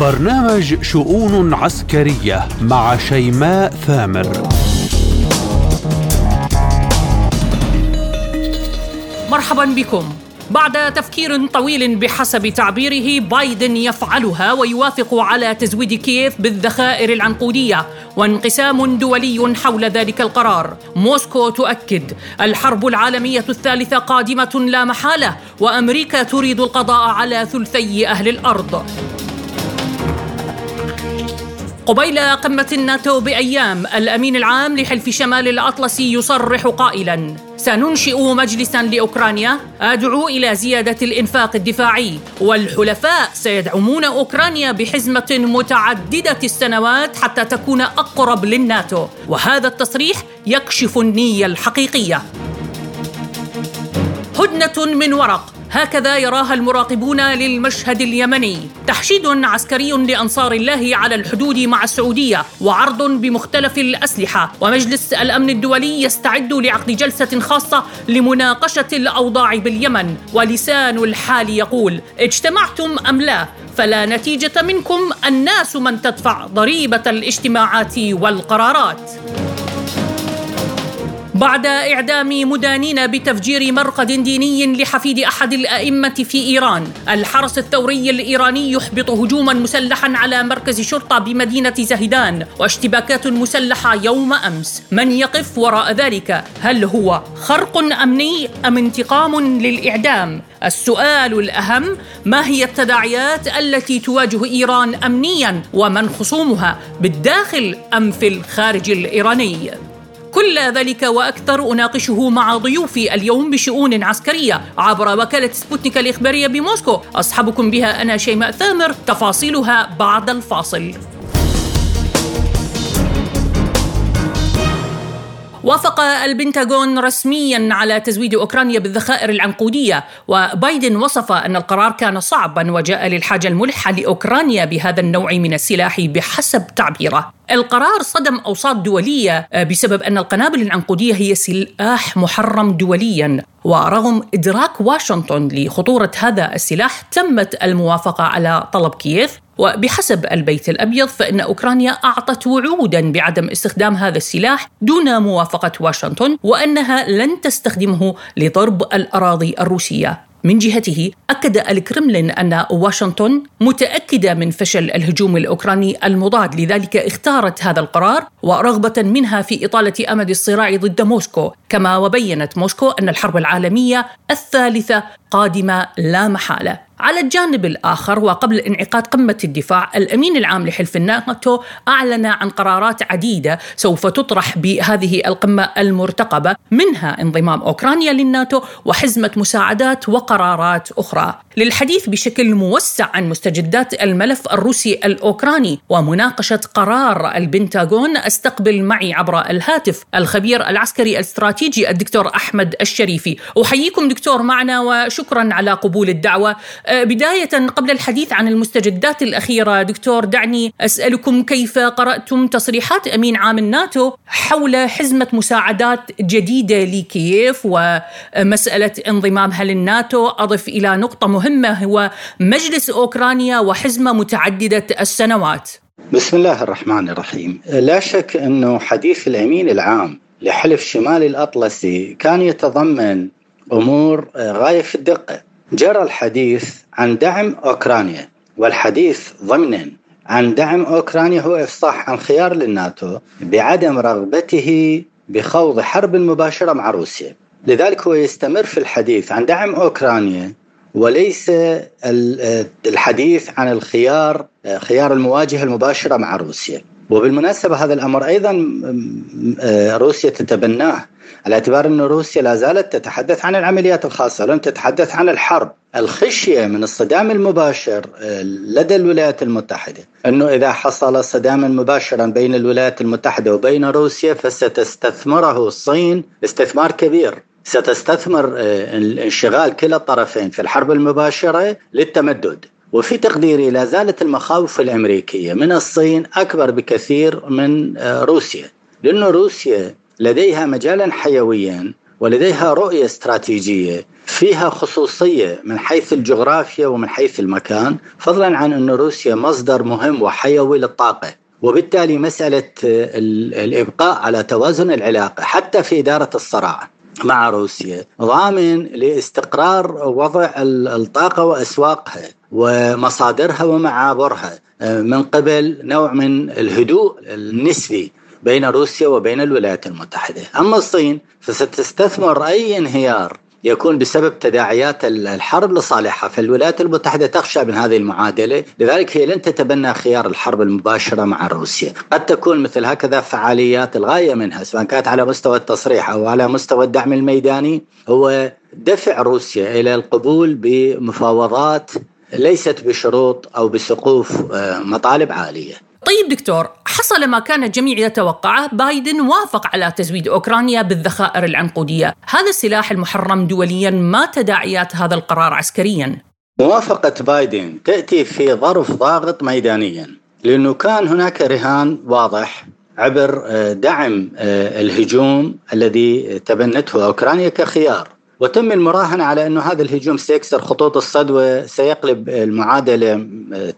برنامج شؤون عسكرية مع شيماء ثامر. مرحبا بكم. بعد تفكير طويل بحسب تعبيره بايدن يفعلها ويوافق على تزويد كييف بالذخائر العنقودية وانقسام دولي حول ذلك القرار. موسكو تؤكد الحرب العالمية الثالثة قادمة لا محالة وأمريكا تريد القضاء على ثلثي أهل الأرض. قبيل قمة الناتو بأيام الأمين العام لحلف شمال الأطلسي يصرح قائلا سننشئ مجلسا لأوكرانيا أدعو إلى زيادة الإنفاق الدفاعي والحلفاء سيدعمون أوكرانيا بحزمة متعددة السنوات حتى تكون أقرب للناتو وهذا التصريح يكشف النية الحقيقية. هدنة من ورق. هكذا يراها المراقبون للمشهد اليمني. تحشيد عسكري لأنصار الله على الحدود مع السعودية وعرض بمختلف الأسلحة. ومجلس الأمن الدولي يستعد لعقد جلسة خاصة لمناقشة الأوضاع باليمن. ولسان الحال يقول اجتمعتم أم لا؟ فلا نتيجة منكم الناس من تدفع ضريبة الاجتماعات والقرارات. بعد إعدام مدانين بتفجير مرقد ديني لحفيد أحد الأئمة في إيران. الحرس الثوري الإيراني يحبط هجوما مسلحا على مركز شرطة بمدينة زهدان واشتباكات مسلحة يوم أمس. من يقف وراء ذلك؟ هل هو خرق أمني أم انتقام للإعدام؟ السؤال الأهم ما هي التداعيات التي تواجه إيران أمنيا ومن خصومها بالداخل أم في الخارج الإيراني؟ كل ذلك وأكثر أناقشه مع ضيوفي اليوم بشؤون عسكرية عبر وكالة سبوتنيك الإخبارية بموسكو. اصحبكم بها أنا شيماء ثامر تفاصيلها بعد الفاصل. وافق البنتاغون رسميا على تزويد أوكرانيا بالذخائر العنقودية وبايدن وصف أن القرار كان صعبا وجاء للحاجة الملحة لأوكرانيا بهذا النوع من السلاح بحسب تعبيره. القرار صدم أوساط دولية بسبب أن القنابل العنقودية هي سلاح محرم دوليا. ورغم إدراك واشنطن لخطورة هذا السلاح تمت الموافقة على طلب كييف. وبحسب البيت الأبيض فإن أوكرانيا أعطت وعودا بعدم استخدام هذا السلاح دون موافقة واشنطن وأنها لن تستخدمه لضرب الأراضي الروسية. من جهته أكد الكرملين أن واشنطن متأكدة من فشل الهجوم الأوكراني المضاد. لذلك اختارت هذا القرار ورغبة منها في إطالة أمد الصراع ضد موسكو. كما وبينت موسكو أن الحرب العالمية الثالثة قادمة لا محالة. على الجانب الآخر وقبل انعقاد قمة الدفاع الأمين العام لحلف الناتو أعلن عن قرارات عديدة سوف تطرح بهذه القمة المرتقبة منها انضمام أوكرانيا للناتو وحزمة مساعدات وقرارات أخرى. للحديث بشكل موسع عن مستجدات الملف الروسي الأوكراني ومناقشة قرار البنتاغون استقبل معي عبر الهاتف الخبير العسكري الاستراتيجي الدكتور أحمد الشريفي. أحييكم دكتور معنا وشكرا على قبول الدعوة. آه، بداية قبل الحديث عن المستجدات الأخيرة دكتور دعني أسألكم كيف قرأتم تصريحات أمين عام الناتو حول حزمة مساعدات جديدة لكييف ومسألة انضمامها للناتو أضف إلى نقطة مهمة هو مجلس أوكرانيا وحزمة متعددة السنوات؟ بسم الله الرحمن الرحيم. لا شك أنه حديث الأمين العام لحلف شمال الأطلسي كان يتضمن أمور غاية في الدقة. جرى الحديث عن دعم أوكرانيا والحديث ضمنا عن دعم أوكرانيا هو إفصاح عن خيار للناتو بعدم رغبته بخوض حرب مباشرة مع روسيا. لذلك هو يستمر في الحديث عن دعم أوكرانيا وليس الحديث عن الخيار خيار المواجهة المباشرة مع روسيا. وبالمناسبة هذا الأمر أيضا روسيا تتبناه على اعتبار أن روسيا لا زالت تتحدث عن العمليات الخاصة لم تتحدث عن الحرب. الخشية من الصدام المباشر آه، لدى الولايات المتحدة أنه إذا حصل صداما مباشرا بين الولايات المتحدة وبين روسيا فستستثمره الصين استثمار كبير. ستستثمر آه، انشغال كلا الطرفين في الحرب المباشرة للتمدد. وفي تقديري لا زالت المخاوف الأمريكية. من الصين أكبر بكثير من آه، روسيا. لأن روسيا لديها مجالا حيويا ولديها رؤية استراتيجية فيها خصوصية من حيث الجغرافيا ومن حيث المكان فضلا عن أن روسيا مصدر مهم وحيوي للطاقة. وبالتالي مسألة الإبقاء على توازن العلاقة حتى في إدارة الصراع مع روسيا ضامن لاستقرار وضع الطاقة وأسواقها. ومصادرها ومعابرها. من قبل نوع من الهدوء النسبي بين روسيا وبين الولايات المتحدة، أما الصين فستستثمر أي انهيار يكون بسبب تداعيات الحرب لصالحها. فالولايات المتحدة تخشى من هذه المعادلة. لذلك هي لن تتبنى خيار الحرب المباشرة مع روسيا. قد تكون مثل هكذا فعاليات الغاية منها سواء كانت على مستوى التصريح أو على مستوى الدعم الميداني. هو دفع روسيا إلى القبول بمفاوضات ليست بشروط أو بسقوف آه، مطالب عالية. طيب دكتور حصل ما كان الجميع يتوقعه بايدن وافق على تزويد أوكرانيا بالذخائر العنقودية. هذا السلاح المحرم دوليا ما تداعيات هذا القرار عسكريا؟ موافقة بايدن تأتي في ظرف ضاغط ميدانيا لأنه كان هناك رهان واضح عبر آه، دعم آه، الهجوم الذي تبنته أوكرانيا كخيار. وتم المراهنة على أنه هذا الهجوم سيكسر خطوط الصد وسيقلب المعادلة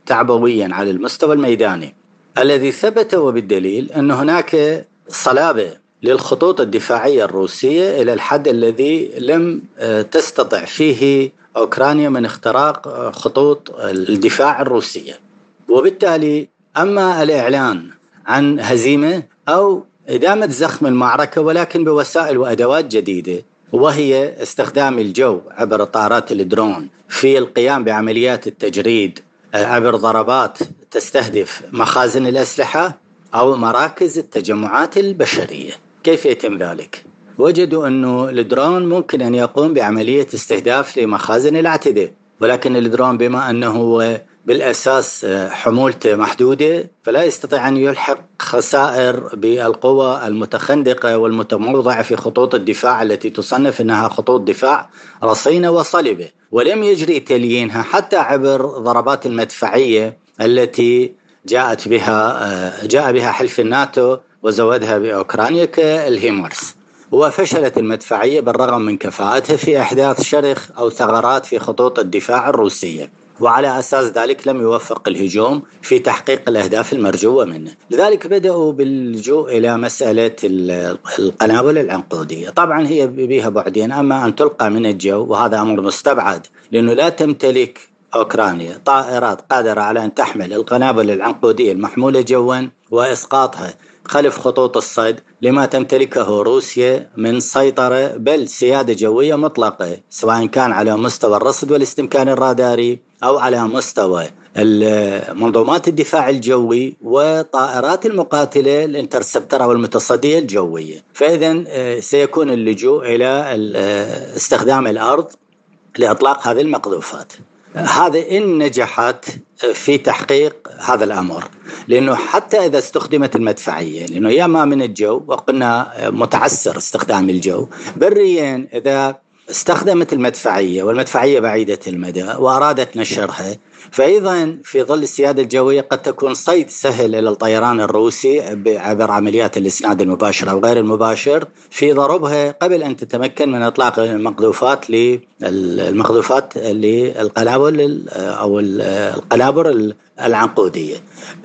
تعبويا على المستوى الميداني. الذي ثبت وبالدليل أن هناك صلابة للخطوط الدفاعية الروسية إلى الحد الذي لم آه، تستطع فيه أوكرانيا من اختراق آه، خطوط الدفاع الروسية. وبالتالي أما الإعلان عن هزيمة أو إدامة زخم المعركة ولكن بوسائل وأدوات جديدة وهي استخدام الجو عبر طائرات الدرون في القيام بعمليات التجريد آه، عبر ضربات تستهدف مخازن الأسلحة أو مراكز التجمعات البشرية، كيف يتم ذلك؟ وجدوا أنه الدرون ممكن أن يقوم بعملية استهداف لمخازن الأعتداء، ولكن الدرون بما أنه بالأساس آه، حمولته محدودة فلا يستطيع أن يلحق خسائر بالقوى المتخندقة والمتموضعه في خطوط الدفاع التي تصنف إنها خطوط دفاع رصينة وصلبه، ولم يجري تليينها حتى عبر ضربات المدفعية التي جاءت بها آه، جاء بها حلف الناتو وزودها بأوكرانيا كالهيمارس وفشلت المدفعية بالرغم من كفاءتها في إحداث شرخ أو ثغرات في خطوط الدفاع الروسية. وعلى أساس ذلك لم يوفق الهجوم في تحقيق الأهداف المرجوه منه، لذلك بدأوا باللجوء إلى مسألة القنابل العنقودية، طبعا هي بها بعدين أما أن تلقى من الجو وهذا أمر مستبعد لأنه لا تمتلك أوكرانيا. طائرات قادرة على أن تحمل القنابل العنقودية المحمولة جوا وإسقاطها. خلف خطوط الصيد لما تمتلكه روسيا من سيطرة بل سيادة جوية مطلقة سواء كان على مستوى الرصد والاستمكان الراداري أو على مستوى منظومات الدفاع الجوي وطائرات المقاتلة الانترسبتر أو المتصدية الجوية. فإذا آه، سيكون اللجوء إلى آه، استخدام الأرض لإطلاق هذه المقذوفات. هذا إن نجحت في تحقيق هذا الأمر. لأنه حتى إذا استخدمت المدفعية لأنه يا ما من الجو وقلنا متعسر استخدام الجو بريا إذا استخدمت المدفعية والمدفعية بعيدة المدى وأرادت نشرها فايضا في ظل السيادة الجوية قد تكون صيد سهل إلى الطيران الروسي عبر عمليات الإسناد المباشر أو غير المباشر في ضربها قبل أن تتمكن من إطلاق المقذوفات للمقذوفات للقنابل أو القنابر العنقودية.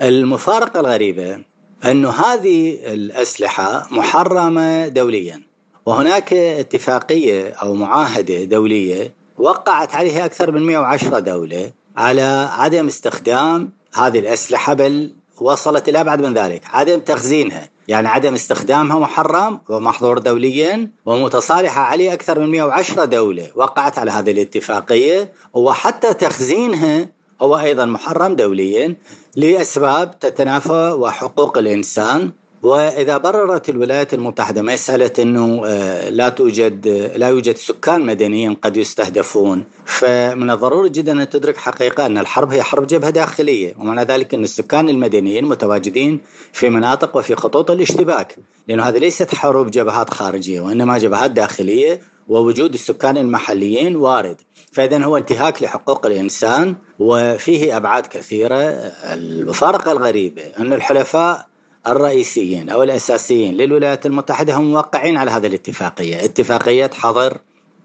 المفارقة الغريبة انه هذه الأسلحة محرمة دوليا وهناك اتفاقية أو معاهدة دولية وقعت عليها أكثر من 110 دولة على عدم استخدام هذه الأسلحة بل وصلت إلى أبعد من ذلك عدم تخزينها. يعني عدم استخدامها محرم ومحظور دوليا ومتصالحة عليه أكثر من 110 دولة وقعت على هذه الاتفاقية وحتى تخزينها هو أيضا محرم دوليا لأسباب تتنافى وحقوق الإنسان. وإذا بررت الولايات المتحدة مسألة إنه آه، لا توجد لا يوجد سكان مدنيين قد يستهدفون فمن الضروري جدا أن تدرك حقيقة أن الحرب هي حرب جبهة داخلية ومعنى ذلك أن السكان المدنيين متواجدين في مناطق وفي خطوط الاشتباك لأنه هذه ليست حروب جبهات خارجية وإنما جبهات داخلية ووجود السكان المحليين وارد. فاذا هو انتهاك لحقوق الإنسان وفيه أبعاد كثيرة. المفارقة الغريبة أن الحلفاء الرئيسيين أو الأساسيين للولايات المتحدة هم موقعين على هذه الاتفاقية، اتفاقيه حظر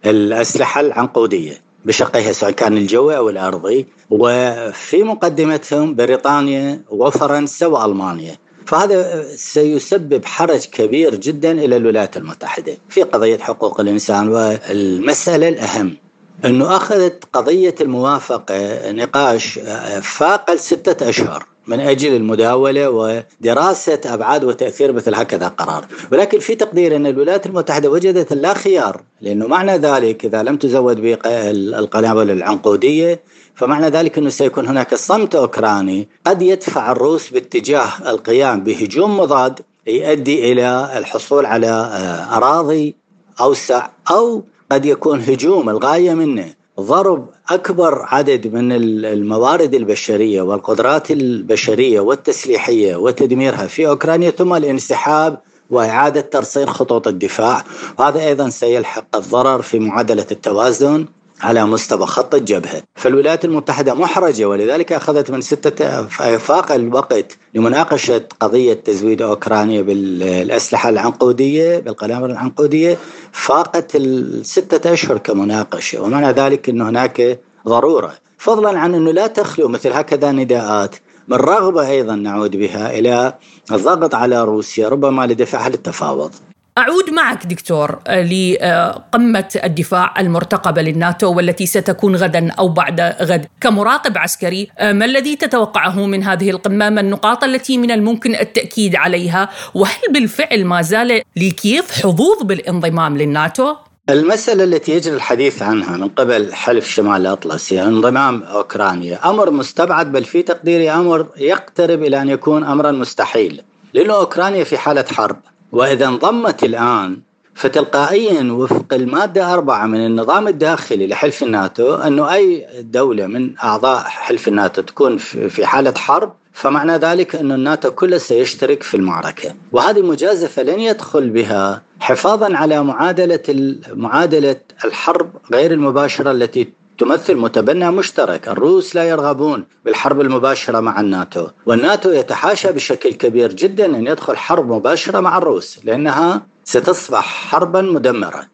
الأسلحة العنقودية بشقيها سواء كان الجوي أو الأرضي وفي مقدمتهم بريطانيا وفرنسا وألمانيا. فهذا سيسبب حرج كبير جدا إلى الولايات المتحدة في قضية حقوق الإنسان والمسألة الأهم. أنه أخذت قضية الموافقة نقاش فاق الستة أشهر من أجل المداولة ودراسة أبعاد وتأثير مثل هكذا قرار، ولكن في تقدير أن الولايات المتحدة وجدت لا خيار لأنه معنى ذلك إذا لم تزود بالقنابل العنقودية فمعنى ذلك أنه سيكون هناك صمت أوكراني قد يدفع الروس باتجاه القيام بهجوم مضاد يؤدي إلى الحصول على آه، أراضي أوسع أو قد يكون هجوم الغاية منه ضرب أكبر عدد من الموارد البشرية والقدرات البشرية والتسليحية وتدميرها في أوكرانيا ثم الانسحاب وإعادة ترسيل خطوط الدفاع. وهذا أيضا سيلحق الضرر في معادلة التوازن. على مستوى خط الجبهة. فالولايات المتحدة محرجة ولذلك أخذت من ستة فاق الوقت لمناقشة قضية تزويد أوكرانيا بالأسلحة العنقودية بالقنابل العنقودية. فاقت الستة أشهر كمناقشة ومعنى ذلك أن هناك ضرورة. فضلا عن أنه لا تخلو مثل هكذا نداءات. من رغبة أيضا نعود بها إلى الضغط على روسيا ربما لدفعها للتفاوض. أعود معك دكتور آه، لقمة الدفاع المرتقبة للناتو والتي ستكون غدا أو بعد غد. كمراقب عسكري آه، ما الذي تتوقعه من هذه القمة؟ ما النقاط التي من الممكن التأكيد عليها؟ وهل بالفعل ما زال لكييف حظوظ بالانضمام للناتو؟ المسألة التي يجري الحديث عنها من قبل حلف شمال الأطلسي انضمام أوكرانيا. أمر مستبعد بل في تقديري أمر يقترب إلى أن يكون أمرا مستحيل. لأن أوكرانيا في حالة حرب. وإذا انضمت الآن فتلقائيا وفق المادة أربعة من النظام الداخلي لحلف الناتو أنه أي دولة من أعضاء حلف الناتو تكون في حالة حرب فمعنى ذلك أن الناتو كله سيشترك في المعركة. وهذه مجازفة لن يدخل بها حفاظا على معادلة معادلة الحرب غير المباشرة التي تمثل متبنى مشترك. الروس لا يرغبون بالحرب المباشرة مع الناتو. والناتو يتحاشى بشكل كبير جدا أن يدخل حرب مباشرة مع الروس لأنها ستصبح حربا مدمرة.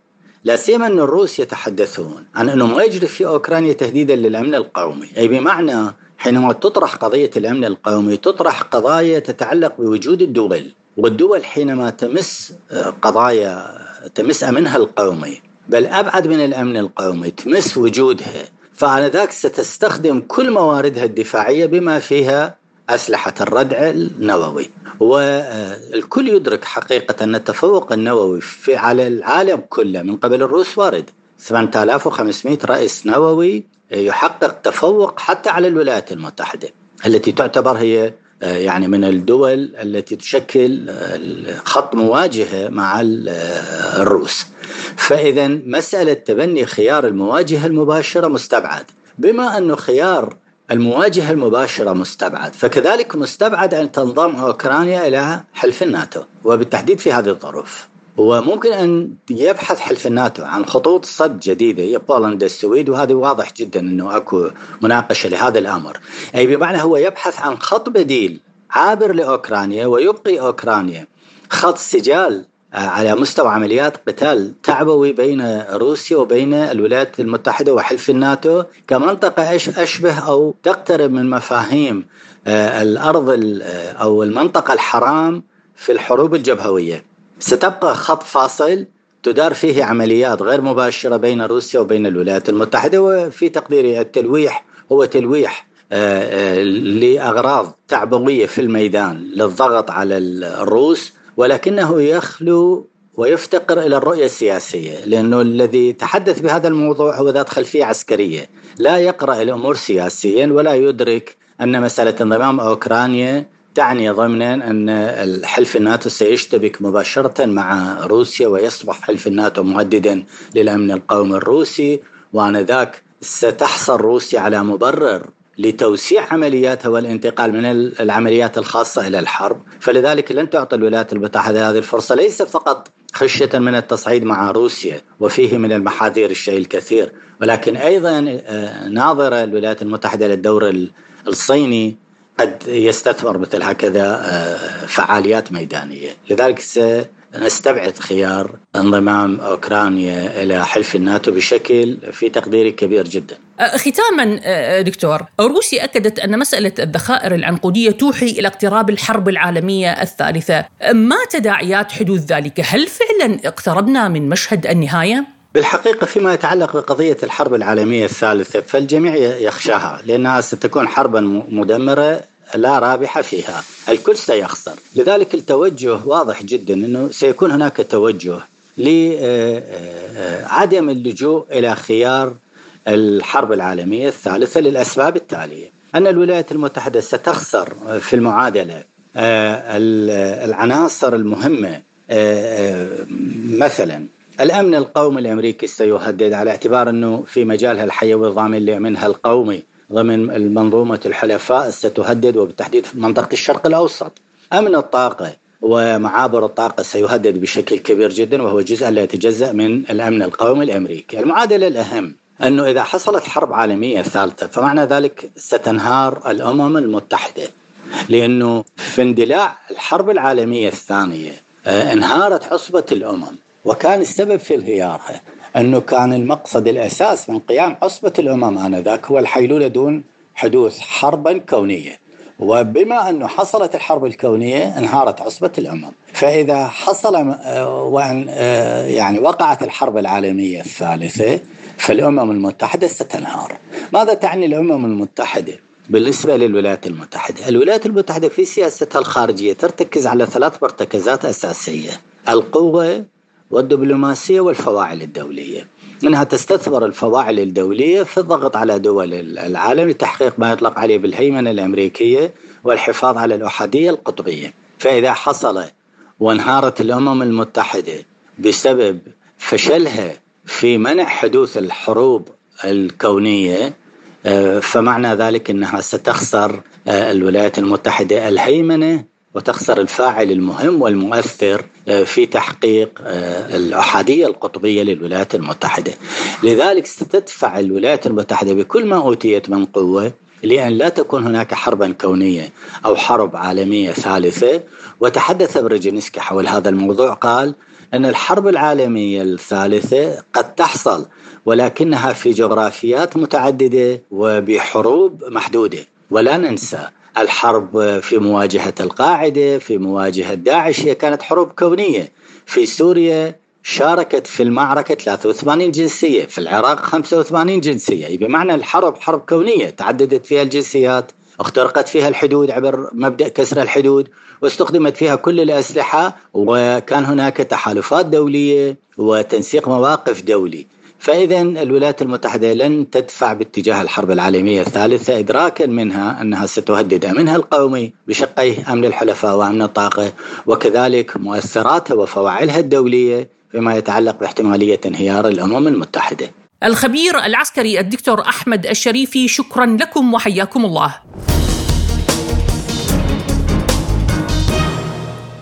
لا سيما أن الروس يتحدثون عن أنه ما يجري في أوكرانيا تهديدا للأمن القومي. أي بمعنى حينما تطرح قضية الأمن القومي تطرح قضايا تتعلق بوجود الدول والدول حينما تمس قضايا تمس أمنها القومي. بل أبعد من الأمن القومي تمس وجودها. فآنذاك ستستخدم كل مواردها الدفاعية بما فيها أسلحة الردع النووي. والكل يدرك حقيقة أن التفوق النووي في على العالم كله من قبل الروس وارد. 8500 رئيس نووي يحقق تفوق حتى على الولايات المتحدة. التي تعتبر هي يعني من الدول التي تشكل خط مواجهة مع الروس. فإذا مسألة تبني خيار المواجهة المباشرة مستبعد. بما أنه خيار المواجهة المباشرة مستبعد فكذلك مستبعد أن تنضم أوكرانيا إلى حلف الناتو وبالتحديد في هذه الظروف. وممكن أن يبحث حلف الناتو عن خطوط صد جديدة هي بولندا السويد وهذا واضح جدا إنه أكو مناقشة لهذا الأمر أي بمعنى هو يبحث عن خط بديل عابر لأوكرانيا ويبقي أوكرانيا خط سجال آه، على مستوى عمليات قتال تعبوي بين روسيا وبين الولايات المتحدة وحلف الناتو كمنطقة أشبه أو تقترب من مفاهيم آه، الأرض آه، أو المنطقة الحرام في الحروب الجبهوية. ستبقى خط فاصل تدار فيه عمليات غير مباشرة بين روسيا وبين الولايات المتحدة وفي تقديري التلويح هو تلويح لأغراض تعبوية في الميدان للضغط على الروس ولكنه يخلو ويفتقر إلى الرؤية السياسية لأنه الذي تحدث بهذا الموضوع هو ذات خلفية عسكرية. لا يقرأ الأمور سياسيا ولا يدرك أن مسألة انضمام أوكرانيا تعني ضمنا أن الحلف الناتو سيشتبك مباشرة مع روسيا ويصبح حلف الناتو مهددا للأمن القومي الروسي وآنذاك ستحصل روسيا على مبرر لتوسيع عملياتها والانتقال من العمليات الخاصة إلى الحرب. فلذلك لن تعطي الولايات المتحدة هذه الفرصة ليس فقط خشية من التصعيد مع روسيا وفيه من المحاذير الشيء الكثير ولكن أيضا آه، ناظرة الولايات المتحدة للدور الصيني قد يستثمر مثل هكذا آه، فعاليات ميدانية لذلك نستبعد خيار انضمام أوكرانيا إلى حلف الناتو بشكل في تقديري كبير جدا. أه، ختاما أه، دكتور، روسيا أكدت أن مسألة الذخائر العنقودية توحي إلى اقتراب الحرب العالمية الثالثة، ما تداعيات حدوث ذلك؟ هل فعلا اقتربنا من مشهد النهاية؟ بالحقيقة فيما يتعلق بقضية الحرب العالمية الثالثة فالجميع يخشاها لأنها ستكون حربا مدمرة لا رابح فيها. الكل سيخسر. لذلك التوجه واضح جدا أنه سيكون هناك توجه لعدم اللجوء إلى خيار الحرب العالمية الثالثة للأسباب التالية. أن الولايات المتحدة ستخسر في المعادلة آه، العناصر المهمة آه، آه، مثلا الامن القومي الأمريكي سيهدد على اعتبار أنه في مجالها الحيوي الضامن منها القومي ضمن المنظومة الحلفاء ستهدد وبالتحديد في منطقة الشرق الأوسط. أمن الطاقة ومعابر الطاقة سيهدد بشكل كبير جدا وهو جزء لا يتجزأ من الأمن القومي الأمريكي. المعادلة الأهم أنه إذا حصلت حرب عالمية ثالثة فمعنى ذلك ستنهار الأمم المتحدة لأنه في اندلاع الحرب العالمية الثانية آه، انهارت عصبة الأمم وكان السبب في انهيارها أنه كان المقصد الأساس من قيام عصبة الأمم آنذاك هو الحيلولة دون حدوث حربا كونية. وبما أنه حصلت الحرب الكونية انهارت عصبة الأمم. فإذا حصل آه، وأن آه، يعني وقعت الحرب العالمية الثالثة فالأمم المتحدة ستنهار. ماذا تعني الأمم المتحدة؟ بالنسبة للولايات المتحدة. الولايات المتحدة في سياستها الخارجية ترتكز على ثلاث مرتكزات أساسية. القوة والدبلوماسية والفواعل الدولية. إنها تستثمر الفواعل الدولية في الضغط على دول العالم لتحقيق ما يطلق عليه بالهيمنة الأمريكية والحفاظ على الأحادية القطبية. فإذا حصل وانهارت الأمم المتحدة بسبب فشلها في منع حدوث الحروب الكونية آه، فمعنى ذلك إنها ستخسر آه، الولايات المتحدة الهيمنة وتخسر الفاعل المهم والمؤثر آه، في تحقيق آه، الأحادية القطبية للولايات المتحدة. لذلك ستدفع الولايات المتحدة بكل ما أوتيت من قوة لأن لا تكون هناك حربا كونية أو حرب عالمية ثالثة. وتحدث برجينسكي حول هذا الموضوع قال أن الحرب العالمية الثالثة قد تحصل ولكنها في جغرافيات متعددة وبحروب محدودة. ولا ننسى الحرب في مواجهة القاعدة في مواجهة داعش. هي كانت حروب كونية. في سوريا شاركت في المعركة 83 جنسية في العراق 85 جنسية. بمعنى الحرب حرب كونية تعددت فيها الجنسيات اخترقت فيها الحدود عبر مبدأ كسر الحدود واستخدمت فيها كل الأسلحة وكان هناك تحالفات دولية وتنسيق مواقف دولي. فإذا الولايات المتحدة لن تدفع باتجاه الحرب العالمية الثالثة إدراكا منها أنها ستهدد أمنها القومي بشقيه أمن الحلفاء وأمن الطاقة وكذلك مؤثراتها وفواعلها الدولية فيما يتعلق باحتمالية انهيار الأمم المتحدة. الخبير العسكري الدكتور أحمد الشريفي شكرا لكم وحياكم الله.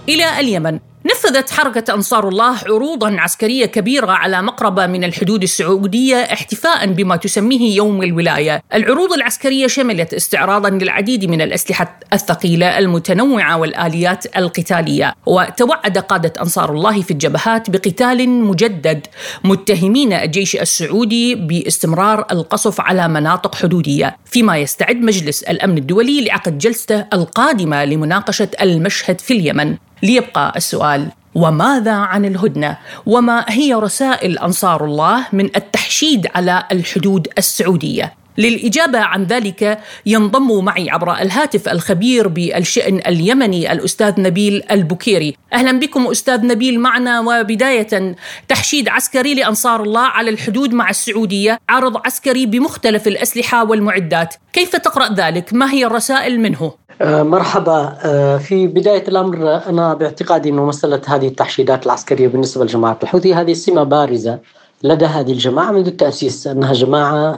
إلى اليمن. نفذت حركة أنصار الله عروضا عسكرية كبيرة على مقربة من الحدود السعودية احتفاء بما تسميه يوم الولاية. العروض العسكرية شملت استعراضا للعديد من الأسلحة الثقيلة المتنوعة والآليات القتالية، وتوعد قادة أنصار الله في الجبهات بقتال مجدد متهمين الجيش السعودي باستمرار القصف على مناطق حدودية، فيما يستعد مجلس الأمن الدولي لعقد جلسته القادمة لمناقشة المشهد في اليمن. ليبقى السؤال وماذا عن الهدنة؟ وما هي رسائل أنصار الله من التحشيد على الحدود السعودية؟ للإجابة عن ذلك ينضم معي عبر الهاتف الخبير بالشأن اليمني الأستاذ نبيل البكيري أهلا بكم أستاذ نبيل معنا وبداية تحشيد عسكري لأنصار الله على الحدود مع السعودية عرض عسكري بمختلف الأسلحة والمعدات كيف تقرأ ذلك؟ ما هي الرسائل منه؟ آه، مرحبا آه، في بداية الأمر أنا باعتقادي أنه مسألة هذه التحشيدات العسكرية بالنسبة لجماعة الحوثي هذه سمة بارزة لدى هذه الجماعة منذ التأسيس أنها جماعة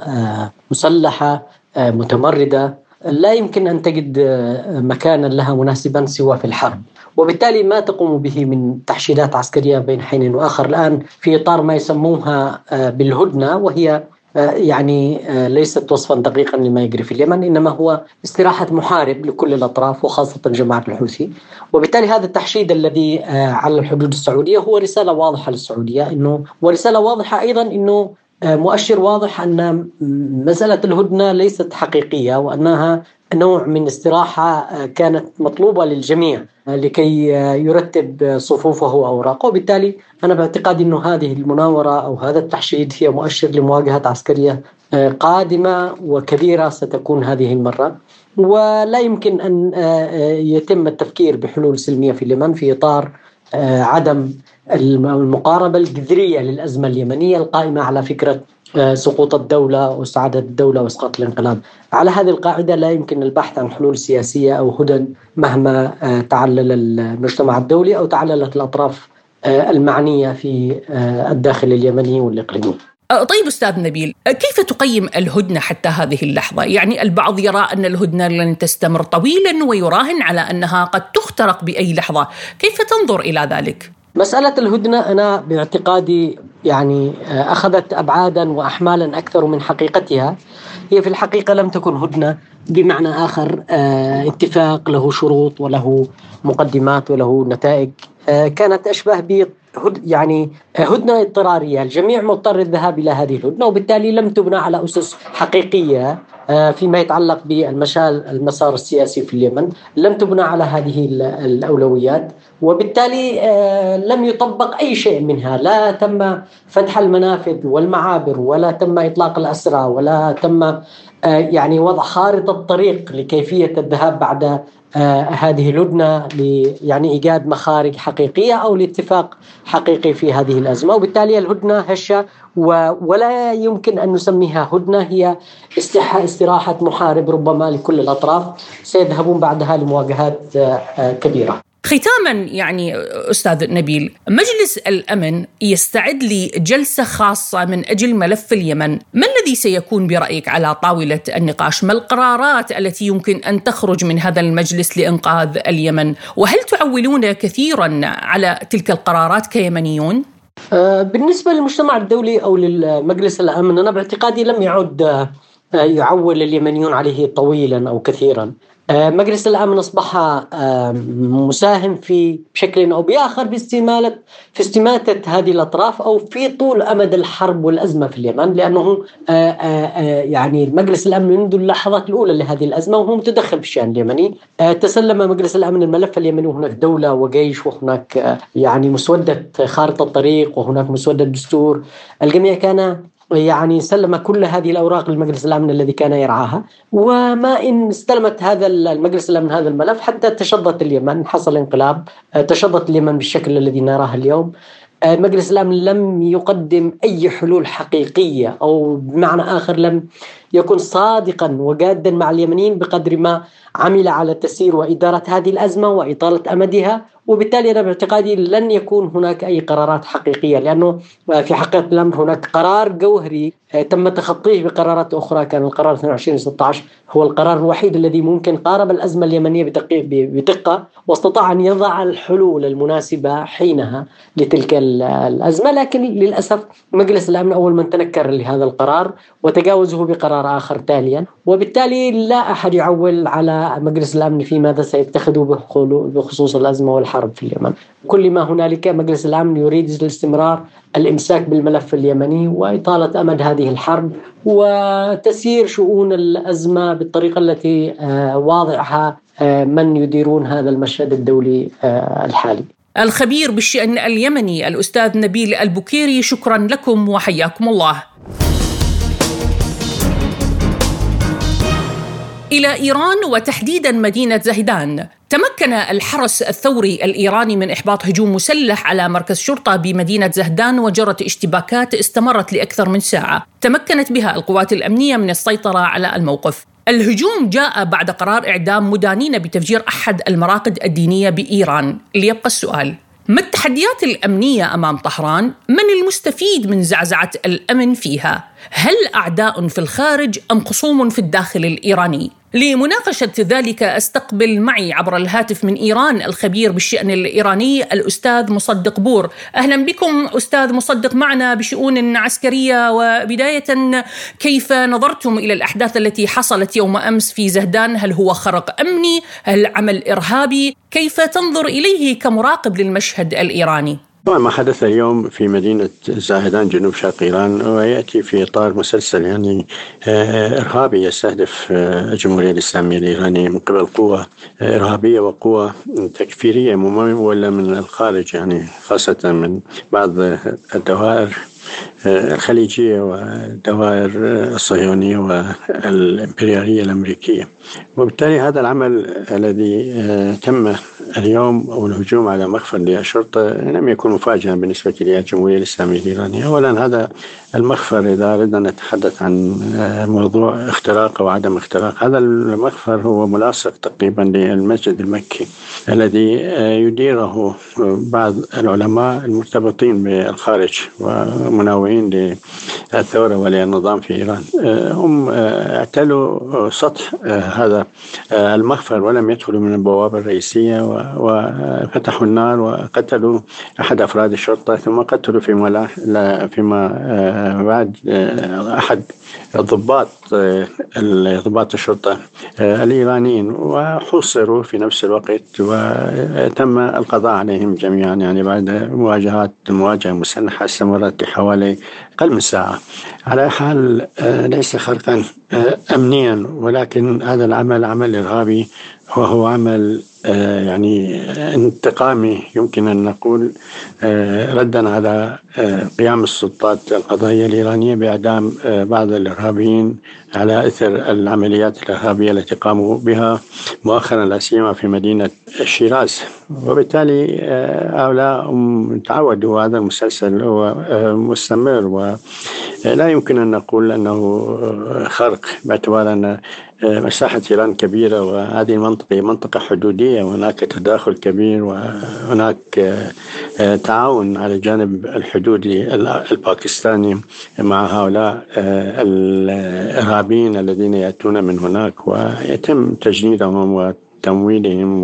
آه، مسلحة متمردة لا يمكن أن تجد مكانا لها مناسبا سوى في الحرب. وبالتالي ما تقوم به من تحشيدات عسكرية بين حين وآخر. الآن في إطار ما يسموها بالهدنة وهي يعني ليست وصفا دقيقا لما يجري في اليمن إنما هو استراحة محارب لكل الأطراف وخاصة جماعة الحوثي. وبالتالي هذا التحشيد الذي على الحدود السعودية هو رسالة واضحة للسعودية إنه ورسالة واضحة أيضا إنه مؤشر واضح أن مسألة الهدنة ليست حقيقية وأنها نوع من استراحة كانت مطلوبة للجميع لكي يرتب صفوفه واوراقه وبالتالي أنا باعتقادي انه هذه المناورة أو هذا التحشيد هي مؤشر لمواجهة عسكرية قادمة وكبيرة ستكون هذه المرة. ولا يمكن أن يتم التفكير بحلول سلمية في اليمن في إطار عدم المقاربة الجذرية للأزمة اليمنية القائمة على فكرة آه، سقوط الدولة واستعادة الدولة وإسقاط الانقلاب على هذه القاعدة لا يمكن البحث عن حلول سياسية أو هدى مهما آه، تعلل المجتمع الدولي أو تعللت الأطراف آه، المعنية في الداخل اليمني والإقليمي طيب أستاذ نبيل، كيف تقيم الهدنة حتى هذه اللحظة؟ يعني البعض يرى أن الهدنة لن تستمر طويلا ويراهن على أنها قد تخترق بأي لحظة، كيف تنظر إلى ذلك؟ مسألة الهدنة أنا باعتقادي يعني آه، أخذت أبعادا وأحمالا أكثر من حقيقتها. هي في الحقيقة لم تكن هدنة بمعنى آخر آه، اتفاق له شروط وله مقدمات وله نتائج آه، كانت أشبه ب يعني هدنة اضطرارية. الجميع مضطر الذهاب إلى هذه الهدنة وبالتالي لم تبنى على أسس حقيقية فيما يتعلق بالمشال المسار السياسي في اليمن. لم تبنى على هذه الأولويات. وبالتالي آه، لم يطبق أي شيء منها، لا تم فتح المنافذ والمعابر ولا تم إطلاق الأسرى ولا تم آه، يعني وضع خارطة طريق لكيفية الذهاب بعد آه، هذه الهدنه يعني إيجاد مخارج حقيقية أو لاتفاق حقيقي في هذه الأزمة، وبالتالي الهدنه هشة ولا يمكن أن نسميها هدنة هي استراحة محارب ربما لكل الأطراف. سيذهبون بعدها لمواجهات كبيرة. ختاما يعني أستاذ نبيل مجلس الأمن يستعد لجلسة خاصة من أجل ملف اليمن. ما الذي سيكون برأيك على طاولة النقاش؟ ما القرارات التي يمكن أن تخرج من هذا المجلس لإنقاذ اليمن؟ وهل تعولون كثيرا على تلك القرارات كيمنيون؟ أه، بالنسبة للمجتمع الدولي أو للمجلس الأمن أنا باعتقادي لم يعد أه، يعول اليمنيون عليه طويلا أو كثيرا. مجلس الأمن أصبح آه، مساهم في بشكل أو بآخر باستماله في استماته هذه الأطراف أو في طول أمد الحرب والأزمة في اليمن لأنه آه، يعني مجلس الأمن منذ اللحظات الأولى لهذه الأزمة وهو متدخل في الشأن اليمني. تسلم مجلس الأمن الملف اليمني وهناك دولة وجيش وهناك يعني مسودة خارطة طريق وهناك مسودة دستور الجميع كان يعني سلم كل هذه الأوراق للمجلس الأمن الذي كان يرعاها وما إن استلمت هذا المجلس الأمن هذا الملف حتى تشظت اليمن حصل انقلاب تشظت اليمن بالشكل الذي نراه اليوم. مجلس الأمن لم يقدم أي حلول حقيقية أو بمعنى آخر لم يكن صادقا وجادا مع اليمنيين بقدر ما عمل على تسيير وإدارة هذه الأزمة وإطالة أمدها وبالتالي أنا باعتقادي لن يكون هناك أي قرارات حقيقية لأنه في حقيقة الأمر هناك قرار جوهري آه، تم تخطيه بقرارات أخرى كان القرار 22 16 هو القرار الوحيد الذي ممكن قارب الأزمة اليمنية بدقة واستطاع أن يضع الحلول المناسبة حينها لتلك الأزمة. لكن للأسف مجلس الأمن أول من تنكر لهذا القرار وتجاوزه بقرار آخر تاليا وبالتالي لا أحد يعول على مجلس الأمن في ماذا سيتخذه بخصوص الأزمة والحرب في اليمن كل ما هنالك مجلس الأمن يريد الاستمرار الإمساك بالملف اليمني وإطالة أمد هذه الحرب وتسيير شؤون الأزمة بالطريقة التي آه، واضعها آه، من يديرون هذا المشهد الدولي آه، الحالي. الخبير بالشأن اليمني الأستاذ نبيل البكيري شكرا لكم وحياكم الله. إلى إيران وتحديدا مدينة زهدان تمكن الحرس الثوري الإيراني من إحباط هجوم مسلح على مركز شرطة بمدينة زهدان وجرت اشتباكات استمرت لأكثر من ساعة. تمكنت بها القوات الأمنية من السيطرة على الموقف. الهجوم جاء بعد قرار إعدام مدانين بتفجير أحد المراقد الدينية بإيران. ليبقى السؤال. ما التحديات الأمنية أمام طهران؟ من المستفيد من زعزعة الأمن فيها؟ هل أعداء في الخارج أم خصوم في الداخل الإيراني؟ لمناقشة ذلك أستقبل معي عبر الهاتف من إيران الخبير بالشأن الإيراني الأستاذ مصدق بور. أهلا بكم أستاذ مصدق معنا بشؤون عسكرية وبداية كيف نظرتم إلى الأحداث التي حصلت يوم أمس في زهدان؟ هل هو خرق أمني؟ هل عمل إرهابي؟ كيف تنظر إليه كمراقب للمشهد الإيراني؟ طبعا ما حدث اليوم في مدينة زاهدان جنوب شرق إيران ويأتي في إطار مسلسل يعني آه، إرهابي يستهدف آه، الجمهورية الإسلامية الإيرانية من قبل قوة آه، إرهابية وقوة تكفيرية ممولة من الخارج يعني خاصة من بعض الدوائر. الخليجية والدوائر الصهيونية والإمبريالية الأمريكية. وبالتالي هذا العمل الذي تم اليوم أو الهجوم على مخفر للشرطة لم يكن مفاجئا بالنسبة للجمهورية الإسلامية الإيرانية. أولا هذا المخفر إذا أردنا نتحدث عن موضوع اختراق أو عدم اختراق هذا المخفر هو ملاصق تقريبا للمسجد المكي الذي يديره بعض العلماء المرتبطين بالخارج when I went in there, للثورة وللنظام في إيران. هم اعتلوا سطح هذا المخفر ولم يدخلوا من البوابة الرئيسية وفتحوا النار وقتلوا أحد أفراد الشرطة ثم قتلوا فيما فيما بعد أحد ضباط ضباط الشرطة الإيرانيين. وحوصروا في نفس الوقت وتم القضاء عليهم جميعا يعني بعد مواجهات مواجهة مسلحة استمرت لحوالي أقل من ساعة. على حال ليس خرقا أمنيا ولكن هذا العمل عمل إرهابي وهو عمل آه، يعني انتقامي يمكن أن نقول آه، ردا على آه، قيام السلطات القضائية الإيرانية بإعدام بعض الإرهابيين على إثر العمليات الإرهابية التي قاموا بها مؤخرا لا سيما في مدينة شيراز. وبالتالي هؤلاء تعودوا هذا المسلسل هو مستمر ولا يمكن أن نقول أنه خرق باعتبار أن مساحة إيران كبيرة وهذه المنطقة منطقة حدودية وهناك تداخل كبير وهناك آه، تعاون على الجانب الحدودي الباكستاني مع هؤلاء آه، الإرهابيين الذين يأتون من هناك ويتم تجنيدهم وتمويلهم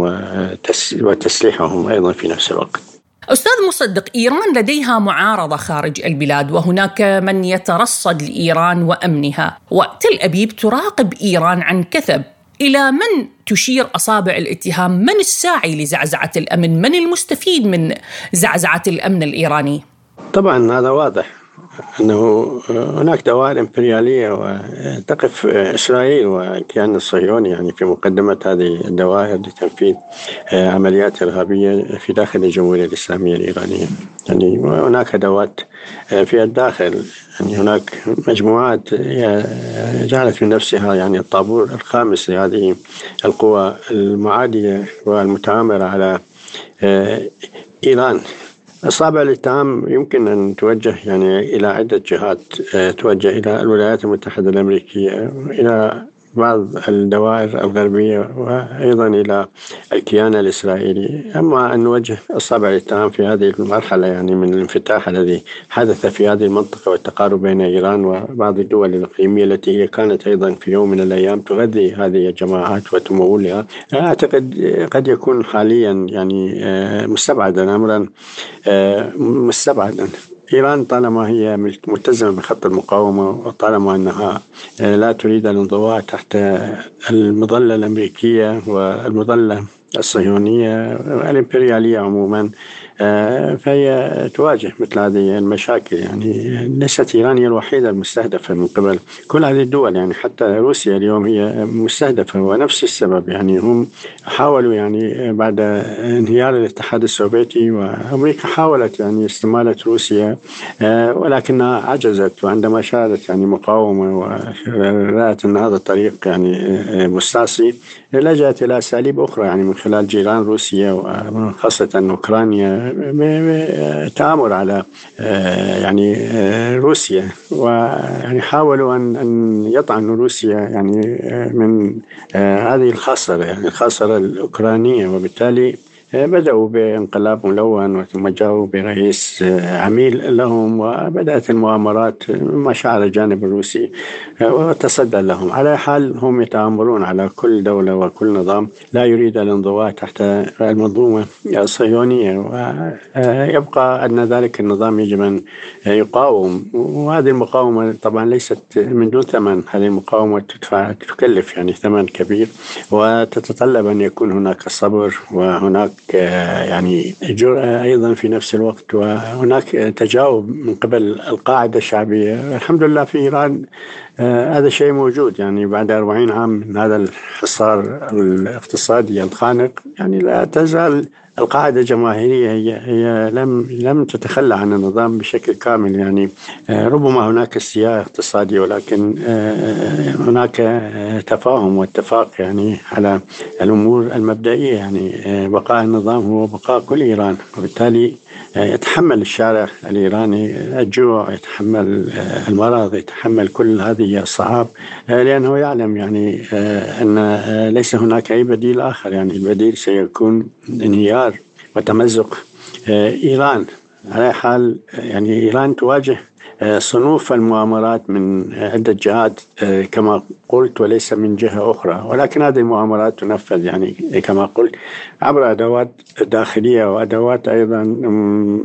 وتسليحهم أيضا في نفس الوقت. أستاذ مصدق إيران لديها معارضة خارج البلاد وهناك من يترصد لإيران وأمنها. وتل أبيب تراقب إيران عن كثب. إلى من تشير أصابع الاتهام؟ من الساعي لزعزعة الأمن؟ من المستفيد من زعزعة الأمن الإيراني؟ طبعا هذا واضح. أنه هناك دوائر إمبريالية وتقف إسرائيل والكيان الصهيوني يعني في مقدمة هذه الدوائر لتنفيذ عمليات إرهابية في داخل الجمهورية الإسلامية الإيرانية. يعني هناك أدوات في الداخل. يعني هناك مجموعات جعلت من نفسها يعني الطابور الخامس لهذه القوى المعادية والمتآمرة على إيران. أصابع الاتهام يمكن أن توجه يعني إلى عدة جهات آه، توجه إلى الولايات المتحدة الأمريكية إلى بعض الدوائر الغربية وأيضا إلى الكيان الإسرائيلي. أما أن نوجه أصابع الاتهام في هذه المرحلة يعني من الانفتاح الذي حدث في هذه المنطقة والتقارب بين إيران وبعض الدول الإقليمية التي هي كانت أيضا في يوم من الأيام تغذي هذه الجماعات وتمولها أعتقد قد يكون حاليا يعني آه، مستبعدا أمرا آه، مستبعدا. إيران طالما هي ملتزمة بخط المقاومة وطالما أنها آه، لا تريد الانضواء تحت المظلة الأمريكية والمظلة الصهيونية الإمبريالية عموما فهي تواجه مثل هذه المشاكل. يعني ليست إيران هي الوحيدة المستهدفة من قبل. كل هذه الدول يعني حتى روسيا اليوم هي مستهدفة ونفس السبب يعني هم حاولوا يعني بعد انهيار الاتحاد السوفيتي وأمريكا حاولت يعني استمالة روسيا آه، ولكنها عجزت وعندما شاهدت يعني مقاومة ورأت أن هذا الطريق يعني آه، مستعصي لجأت إلى أساليب أخرى يعني من خلال جيران روسيا وخاصة أوكرانيا. تآمر على آه، يعني آه، روسيا. ويعني حاولوا أن أن يطعنوا روسيا يعني آه، من هذه الخاصرة يعني الخاصرة الأوكرانية. وبالتالي بدأوا بانقلاب ملون وثم جاءوا برئيس عميل لهم وبدأت المؤامرات ما شعر الجانب الروسي وتصدى لهم. على حال هم يتآمرون على كل دولة وكل نظام لا يريد الانضواء تحت المنظومة الصهيونية ويبقى أن ذلك النظام يجب أن يقاوم. وهذه المقاومة طبعا ليست من دون ثمن هذه المقاومة تدفع تكلف يعني ثمن كبير وتتطلب أن يكون هناك صبر وهناك يعني جرأة أيضا في نفس الوقت وهناك تجاوب من قبل القاعدة الشعبية. الحمد لله في إيران هذا الشيء موجود. يعني بعد 40 عام من هذا الحصار الاقتصادي الخانق يعني لا تزال القاعدة الجماهيرية هي هي لم لم تتخلى عن النظام بشكل كامل يعني. آه، ربما هناك استياء اقتصادي ولكن آه، هناك آه، تفاهم واتفاق يعني على الأمور المبدئية يعني. بقاء النظام هو بقاء كل إيران وبالتالي يتحمل الشارع الإيراني الجوع يتحمل المرض يتحمل كل هذه الصعاب لأنه يعلم يعني أن ليس هناك أي بديل آخر. يعني البديل سيكون انهيار وتمزق إيران. على حال يعني إيران تواجه صنوف المؤامرات من عدة جهات كما قلت وليس من جهة أخرى. ولكن هذه المؤامرات تنفذ يعني كما قلت عبر أدوات داخلية وأدوات أيضا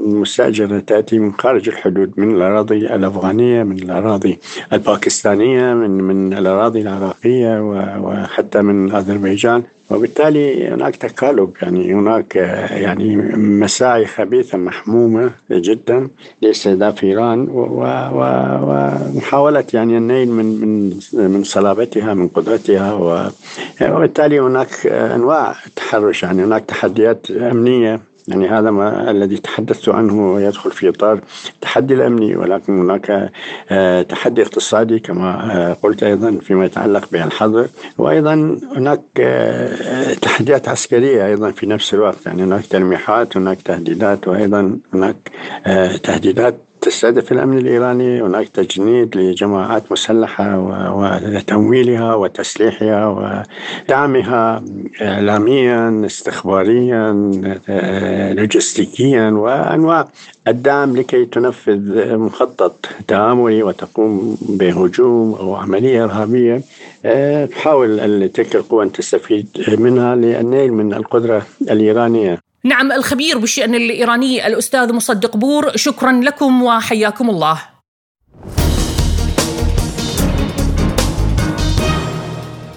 مستأجرة تأتي من خارج الحدود من الأراضي الأفغانية من الأراضي الباكستانية من من الأراضي العراقية وحتى من أذربيجان. وبالتالي هناك تقالب يعني هناك يعني مساعي خبيثة محمومة جدا لاستهداف إيران ومحاولة يعني النيل من من من صلابتها من قدرتها وبالتالي هناك أنواع تحرش يعني هناك تحديات أمنية يعني هذا ما الذي تحدثت عنه يدخل في إطار التحدي الأمني ولكن هناك آه، تحدي اقتصادي كما آه، قلت أيضا فيما يتعلق بالحظر. وأيضا هناك آه، تحديات عسكرية أيضا في نفس الوقت. يعني هناك تلميحات هناك تهديدات وأيضا هناك تهديدات تستهدف الأمن الإيراني هناك تجنيد لجماعات مسلحة وتمويلها وتسليحها ودعمها إعلاميا استخباريا لوجستيكيا وأنواع الدعم لكي تنفذ مخطط تآمري وتقوم بهجوم أو عملية إرهابية. تحاول تلك القوى أن تستفيد منها للنيل من القدرة الإيرانية. نعم الخبير بالشأن الإيراني الأستاذ مصدق بور شكرا لكم وحياكم الله.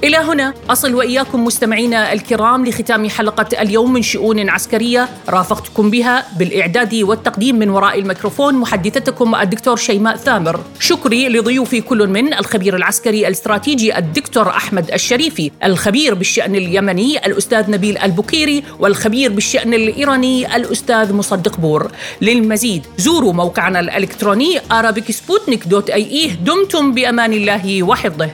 إلى هنا أصل وإياكم مستمعينا الكرام لختام حلقة اليوم من شؤون عسكرية رافقتكم بها بالإعداد والتقديم من وراء الميكروفون محدثتكم الدكتور شيماء ثامر. شكري لضيوفي كل من الخبير العسكري الاستراتيجي الدكتور أحمد الشريفي الخبير بالشأن اليمني الأستاذ نبيل البكيري والخبير بالشأن الإيراني الأستاذ مصدق بور. للمزيد زوروا موقعنا الإلكتروني arabicsputnik.ie دمتم بأمان الله وحفظه.